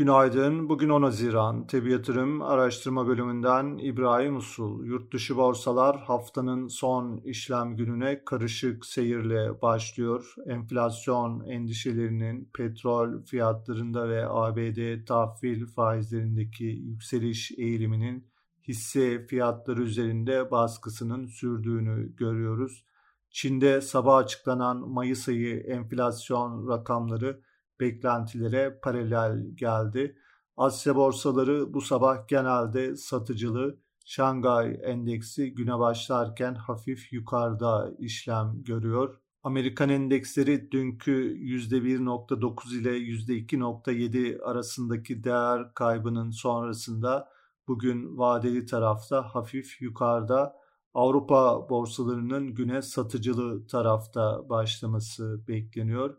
Günaydın. Bugün 10 Haziran. Tebi Yatırım Araştırma Bölümünden İbrahim Usul. Yurtdışı borsalar haftanın son işlem gününe karışık seyirle başlıyor. Enflasyon endişelerinin petrol fiyatlarında ve ABD tahvil faizlerindeki yükseliş eğiliminin hisse fiyatları üzerinde baskısının sürdüğünü görüyoruz. Çin'de sabah açıklanan Mayıs ayı enflasyon rakamları beklentilere paralel geldi. Asya borsaları bu sabah genelde satıcılı. Şangay endeksi güne başlarken hafif yukarıda işlem görüyor. Amerikan endeksleri dünkü %1.9 ile %2.7 arasındaki değer kaybının sonrasında bugün vadeli tarafta hafif yukarıda. Avrupa borsalarının güne satıcılı tarafta başlaması bekleniyor.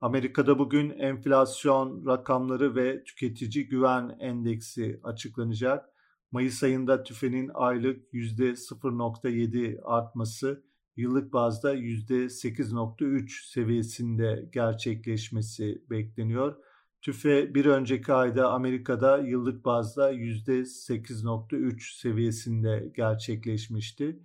Amerika'da bugün enflasyon rakamları ve tüketici güven endeksi açıklanacak. Mayıs ayında tüfenin aylık %0.7 artması yıllık bazda %8.3 seviyesinde gerçekleşmesi bekleniyor. TÜFE bir önceki ayda Amerika'da yıllık bazda %8.3 seviyesinde gerçekleşmişti.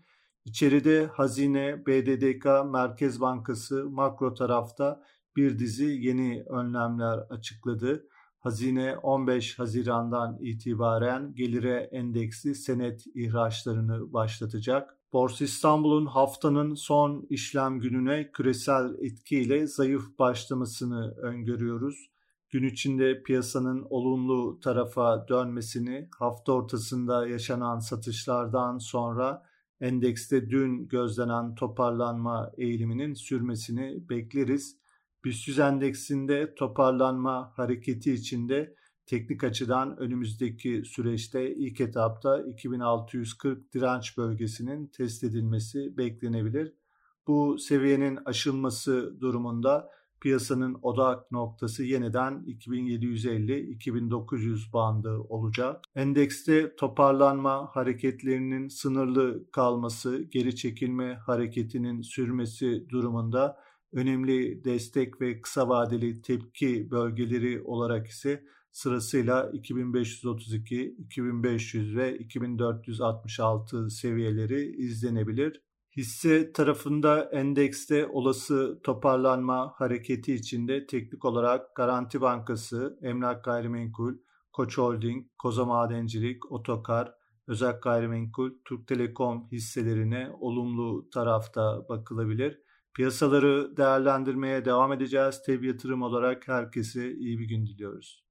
İçeride Hazine, BDDK, Merkez Bankası makro tarafta bir dizi yeni önlemler açıkladı. Hazine 15 Haziran'dan itibaren gelire endeksli senet ihraçlarını başlatacak. Borsa İstanbul'un haftanın son işlem gününe küresel etkiyle zayıf başlamasını öngörüyoruz. Gün içinde piyasanın olumlu tarafa dönmesini hafta ortasında yaşanan satışlardan sonra endekste dün gözlenen toparlanma eğiliminin sürmesini bekleriz. BIST endeksinde toparlanma hareketi içinde teknik açıdan önümüzdeki süreçte ilk etapta 2640 direnç bölgesinin test edilmesi beklenebilir. Bu seviyenin aşılması durumunda piyasanın odak noktası yeniden 2750-2900 bandı olacak. Endekste toparlanma hareketlerinin sınırlı kalması, geri çekilme hareketinin sürmesi durumunda önemli destek ve kısa vadeli tepki bölgeleri olarak ise sırasıyla 2532, 2500 ve 2466 seviyeleri izlenebilir. Hisse tarafında endekste olası toparlanma hareketi içinde teknik olarak Garanti Bankası, Emlak Gayrimenkul, Koç Holding, Koza Madencilik, Otokar, Özel Gayrimenkul, Türk Telekom hisselerine olumlu tarafta bakılabilir. Piyasaları değerlendirmeye devam edeceğiz. Tev yatırım olarak herkese iyi bir gün diliyoruz.